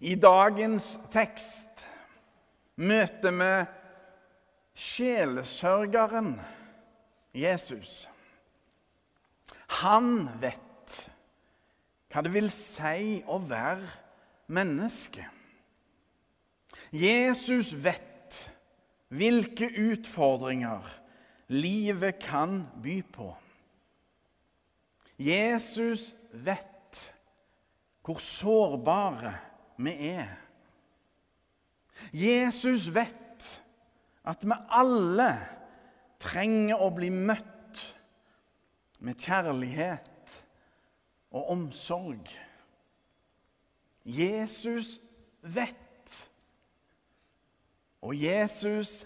I dagens tekst møter vi sjelesørgeren Jesus. Han vet hva det vil si å være menneske. Jesus vet hvilke utfordringer livet kan by på. Jesus vet hvor sårbare vi er. Jesus vet at vi alle trenger å bli møtt med kjærlighet og omsorg. Jesus vet, og Jesus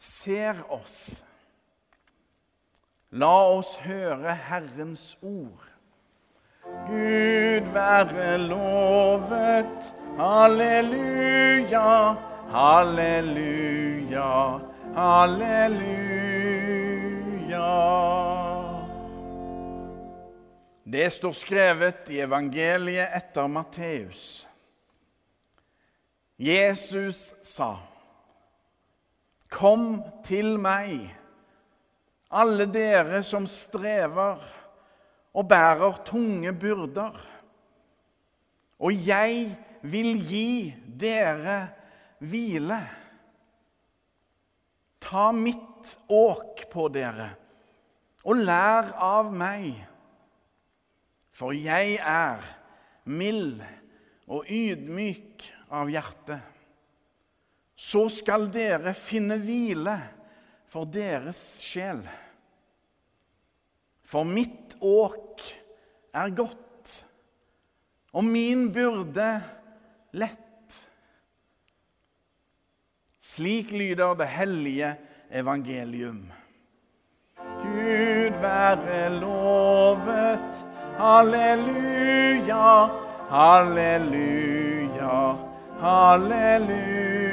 ser oss. La oss høre Herrens ord. Gud være lovet. Halleluja, halleluja, halleluja. Det står skrevet i evangeliet etter Matteus. Jesus sa, 'Kom til meg, alle dere som strever' og bærer tunge byrder. Og jeg vil gi dere hvile. Ta mitt åk på dere, og lær av meg. For jeg er mild og ydmyk av hjerte. Så skal dere finne hvile for deres sjel. For mitt åk er godt, og min byrde lett. Slik lyder det hellige evangelium. Gud være lovet. Halleluja, halleluja, halleluja.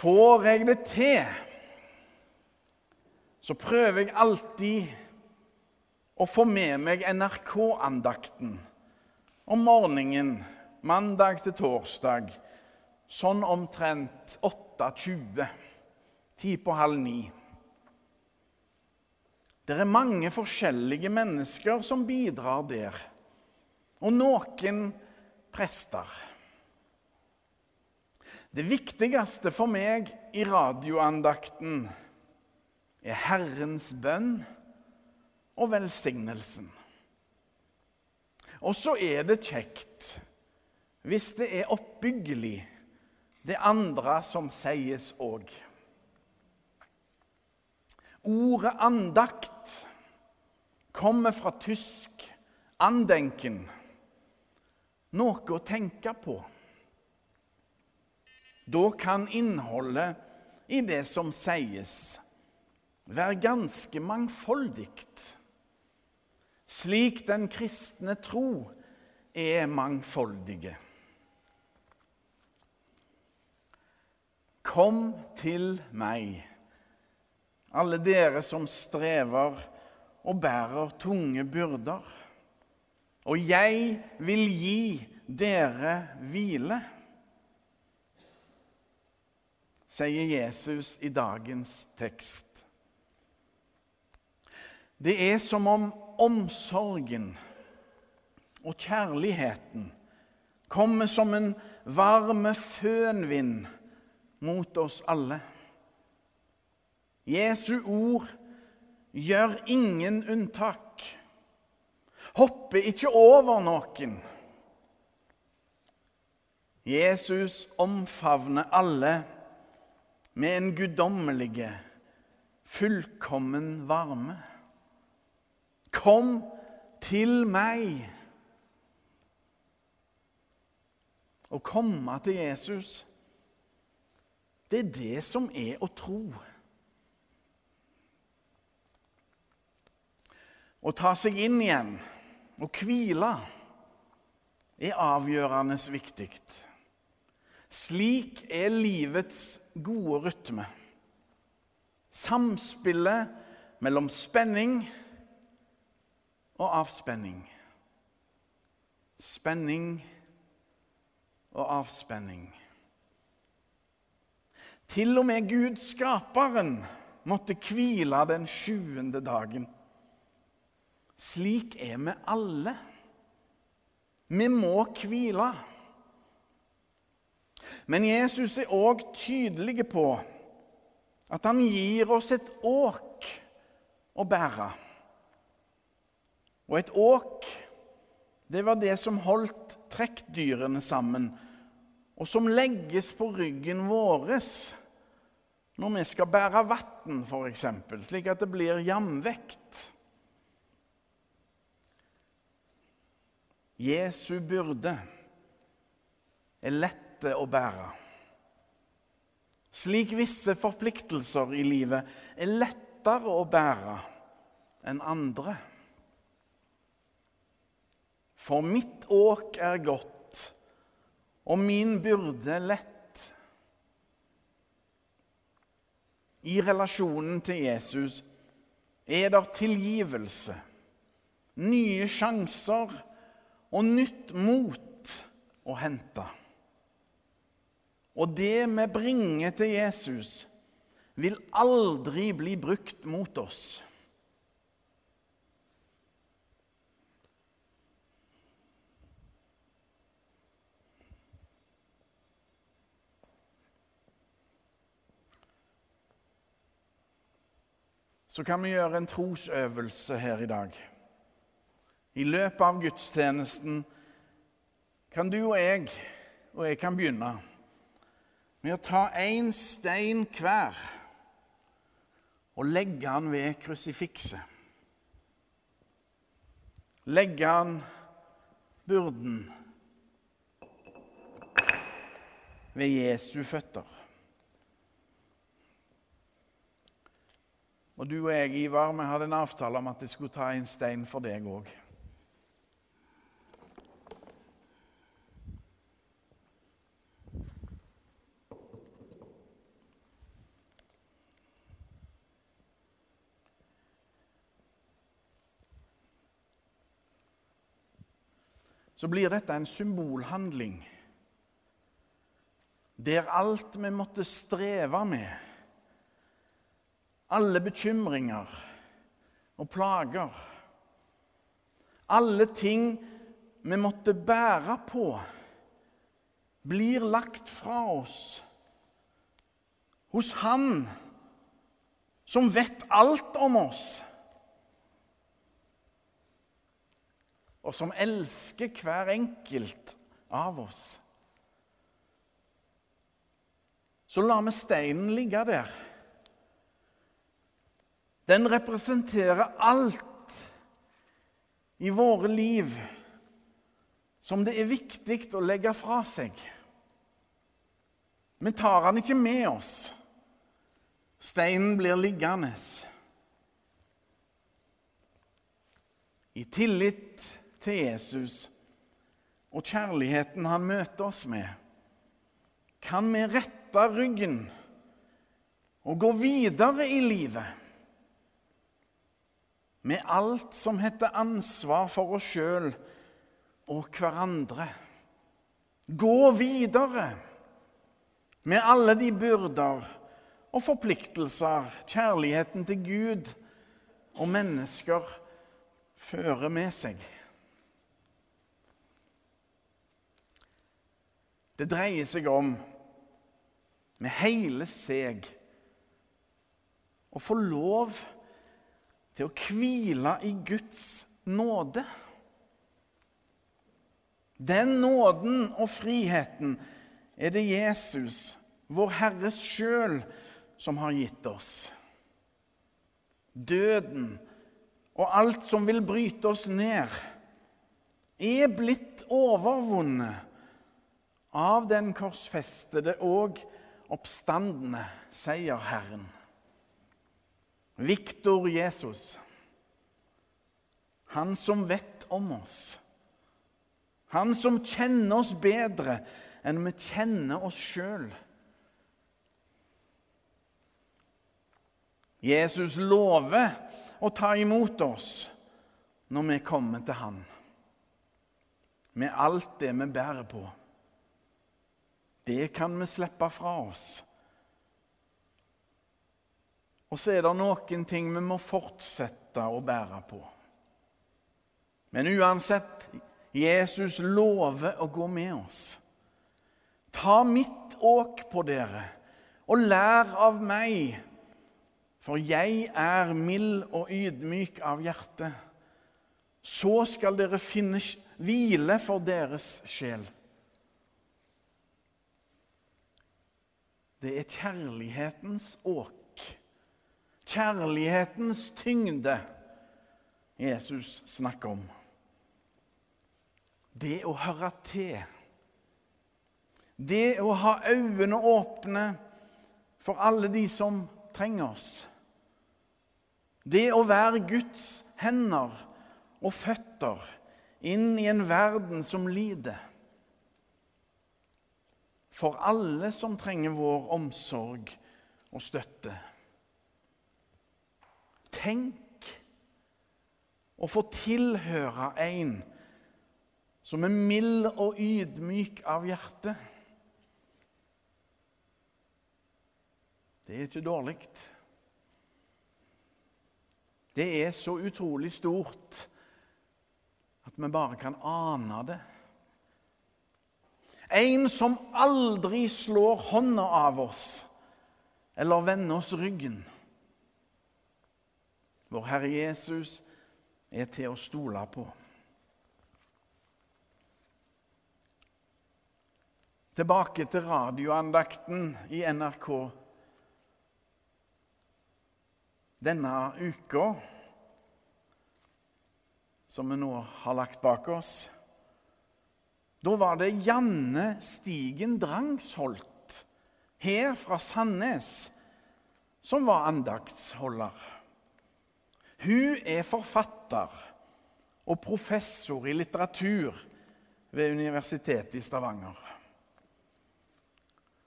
Får jeg det til, så prøver jeg alltid å få med meg NRK-andakten om morgenen mandag til torsdag, sånn omtrent 8.20. Ti på halv ni. Det er mange forskjellige mennesker som bidrar der, og noen prester. Det viktigste for meg i radioandakten er Herrens bønn og velsignelsen. Og så er det kjekt hvis det er oppbyggelig, det andre som sies òg. Ordet andakt kommer fra tysk 'andenken', noe å tenke på. Da kan innholdet i det som sies, være ganske mangfoldig. Slik den kristne tro er mangfoldige. Kom til meg, alle dere som strever og bærer tunge byrder, og jeg vil gi dere hvile sier Jesus i dagens tekst. Det er som om omsorgen og kjærligheten kommer som en varme fønvind mot oss alle. Jesu ord gjør ingen unntak, hopper ikke over noen. Jesus omfavner alle med en guddommelige, fullkommen varme. Kom til meg. Å komme til Jesus, det er det som er å tro. Å ta seg inn igjen og hvile er avgjørende viktig. Slik er livets gode rytme. Samspillet mellom spenning og avspenning. Spenning og avspenning. Til og med Gud, skaperen, måtte hvile den sjuende dagen. Slik er vi alle. Vi må hvile. Men Jesus er òg tydelig på at han gir oss et åk å bære. Og et åk, det var det som holdt trekkdyrene sammen, og som legges på ryggen vår når vi skal bære vann, f.eks., slik at det blir jamvekt. Jesu byrde er lette å bære. Slik visse forpliktelser i livet er lettere å bære enn andre. For mitt åk er godt, og min byrde lett. I relasjonen til Jesus er det tilgivelse, nye sjanser og nytt mot å hente. Og det vi bringer til Jesus, vil aldri bli brukt mot oss. så kan vi gjøre en trosøvelse her i dag. I løpet av gudstjenesten kan du og jeg, og jeg kan begynne, med å ta én stein hver og legge han ved krusifikset. Legge han byrden ved Jesu føtter. Og du og jeg, Ivar, vi hadde en avtale om at jeg skulle ta en stein for deg òg. Så blir dette en symbolhandling. Der alt vi måtte streve med. Alle bekymringer og plager. Alle ting vi måtte bære på, blir lagt fra oss. Hos Han som vet alt om oss, og som elsker hver enkelt av oss. Så lar vi steinen ligge der. Den representerer alt i våre liv som det er viktig å legge fra seg. Vi tar den ikke med oss. Steinen blir liggende. I tillit til Jesus og kjærligheten han møter oss med, kan vi rette ryggen og gå videre i livet med alt som heter ansvar for oss sjøl og hverandre. Gå videre med alle de byrder og forpliktelser kjærligheten til Gud og mennesker fører med seg. Det dreier seg om, med hele seg, å få lov til å hvile i Guds nåde. Den nåden og friheten er det Jesus, vår Herre sjøl, som har gitt oss. Døden og alt som vil bryte oss ned, er blitt overvunnet av den korsfestede og oppstandende, sier Herren. Viktor Jesus. Han som vet om oss. Han som kjenner oss bedre enn vi kjenner oss sjøl. Jesus lover å ta imot oss når vi kommer til Han, med alt det vi bærer på. Det kan vi slippe fra oss. Og så er det noen ting vi må fortsette å bære på. Men uansett Jesus lover å gå med oss. Ta mitt åk på dere, og lær av meg, for jeg er mild og ydmyk av hjerte. Så skal dere finne hvile for deres sjel. Det er kjærlighetens åk, kjærlighetens tyngde, Jesus snakker om. Det å høre til. Det å ha øynene åpne for alle de som trenger oss. Det å være Guds hender og føtter inn i en verden som lider. For alle som trenger vår omsorg og støtte. Tenk å få tilhøre en som er mild og ydmyk av hjerte. Det er ikke dårlig. Det er så utrolig stort at vi bare kan ane det. En som aldri slår hånda av oss eller vender oss ryggen. Vår Herre Jesus er til å stole på. Tilbake til radioandakten i NRK denne uka som vi nå har lagt bak oss. Da var det Janne Stigen Drangsholt her fra Sandnes som var andaktsholder. Hun er forfatter og professor i litteratur ved Universitetet i Stavanger.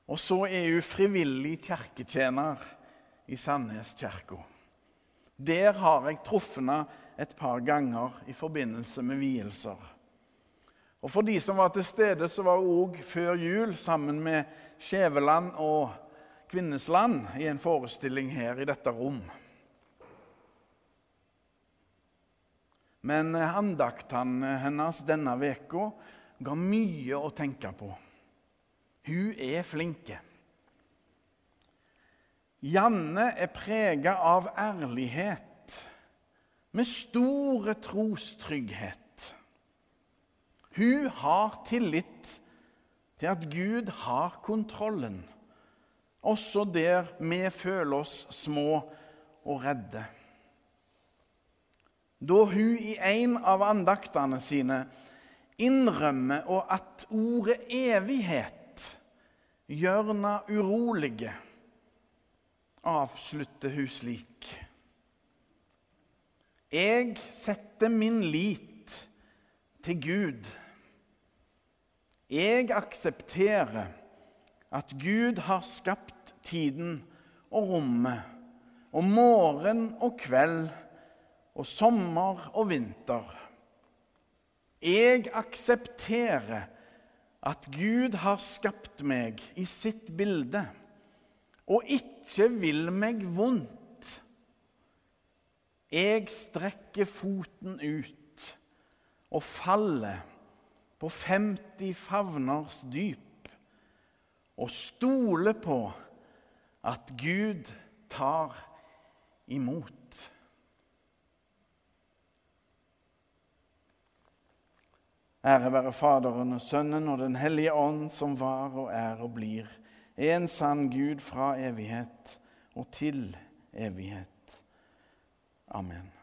Og så er hun frivillig kirketjener i Sandnes kirke. Der har jeg truffet henne et par ganger i forbindelse med vielser. Og For de som var til stede, så var hun òg før jul sammen med Skjæveland og Kvinnesland i en forestilling her i dette rom. Men andaktene hennes denne veka ga mye å tenke på. Hun er flinke. Janne er prega av ærlighet med store trostrygghet. Hun har tillit til at Gud har kontrollen, også der vi føler oss små og redde. Da hun i en av andaktene sine innrømmer at ordet evighet gjør henne urolige, avslutter hun slik. Jeg setter min lit til Gud. Jeg aksepterer at Gud har skapt tiden og rommet, og morgen og kveld, og sommer og vinter. Jeg aksepterer at Gud har skapt meg i sitt bilde, og ikke vil meg vondt. Jeg strekker foten ut og faller på 50 favners dyp og stole på at Gud tar imot. Ære være Faderen og Sønnen og Den hellige ånd, som var og er og blir en sann Gud fra evighet og til evighet. Amen.